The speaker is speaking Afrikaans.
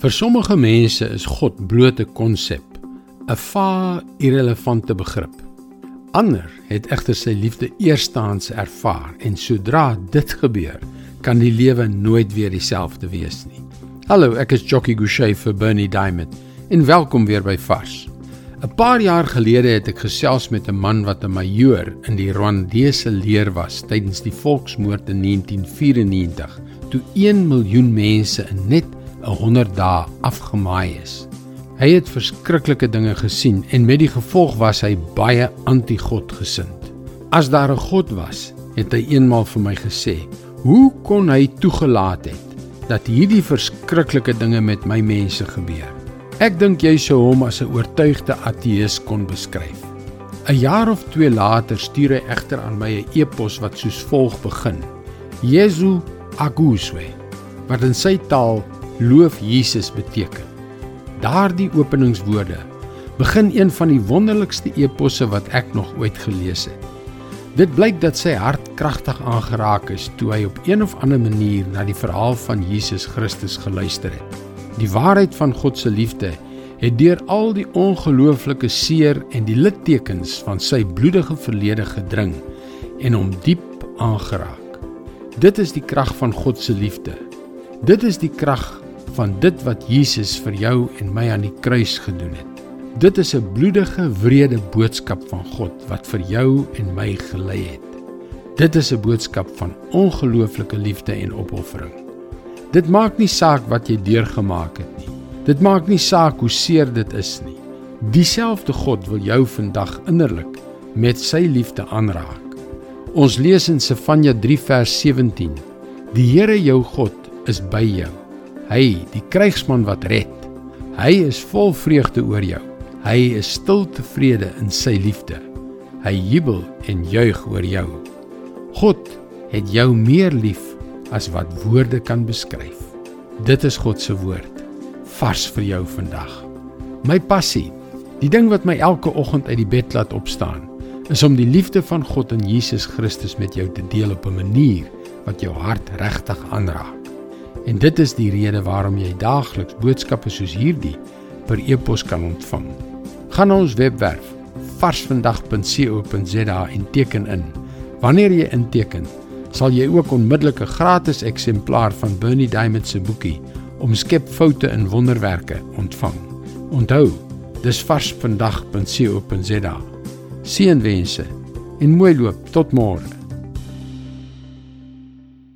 Vir sommige mense is God bloot 'n konsep, 'n vae irrelevante begrip. Ander het egter sy liefde eerstehands ervaar en sodra dit gebeur, kan die lewe nooit weer dieselfde wees nie. Hallo, ek is Jockey Gouchee vir Bernie Diamond en welkom weer by Vars. 'n Paar jaar gelede het ek gesels met 'n man wat 'n majoor in die Rwandese leer was tydens die volksmoord in 1994, toe 1 miljoen mense in net 100 dae afgemaai is. Hy het verskriklike dinge gesien en met die gevolg was hy baie anti-God gesind. As daar 'n God was, het hy eenmal vir my gesê, "Hoe kon hy toegelaat het dat hierdie verskriklike dinge met my mense gebeur?" Ek dink jy sou hom as 'n oortuigde ateïs kon beskryf. 'n Jaar of 2 later stuur hy egter aan my 'n e-pos wat soos volg begin: Jesu aguswe, wat in sy taal loof Jesus beteken. Daardie openingswoorde begin een van die wonderlikste eposse wat ek nog ooit gelees het. Dit blyk dat sy hart kragtig aangeraak is toe hy op een of ander manier na die verhaal van Jesus Christus geluister het. Die waarheid van God se liefde het deur al die ongelooflike seer en die littekens van sy bloedige verlede gedring en hom diep aangeraak. Dit is die krag van God se liefde. Dit is die krag van dit wat Jesus vir jou en my aan die kruis gedoen het. Dit is 'n bloedige, wrede boodskap van God wat vir jou en my gelei het. Dit is 'n boodskap van ongelooflike liefde en opoffering. Dit maak nie saak wat jy deurgemaak het nie. Dit maak nie saak hoe seer dit is nie. Dieselfde God wil jou vandag innerlik met sy liefde aanraak. Ons lees in Sefanja 3 vers 17: Die Here jou God is by jou Hy, die krygsman wat red. Hy is vol vreugde oor jou. Hy is stil tevrede in sy liefde. Hy jubel en juig oor jou. God het jou meer lief as wat woorde kan beskryf. Dit is God se woord vars vir jou vandag. My passie, die ding wat my elke oggend uit die bed laat opstaan, is om die liefde van God in Jesus Christus met jou te deel op 'n manier wat jou hart regtig aanraak. En dit is die rede waarom jy daagliks boodskappe soos hierdie per e-pos kan ontvang. Gaan na ons webwerf varsvandag.co.za en teken in. Wanneer jy inteken, sal jy ook onmiddellik 'n gratis eksemplaar van Bernie Diamond se boekie Omskep foute in wonderwerke ontvang. Onthou, dis varsvandag.co.za. Seënwense en mooi loop tot môre.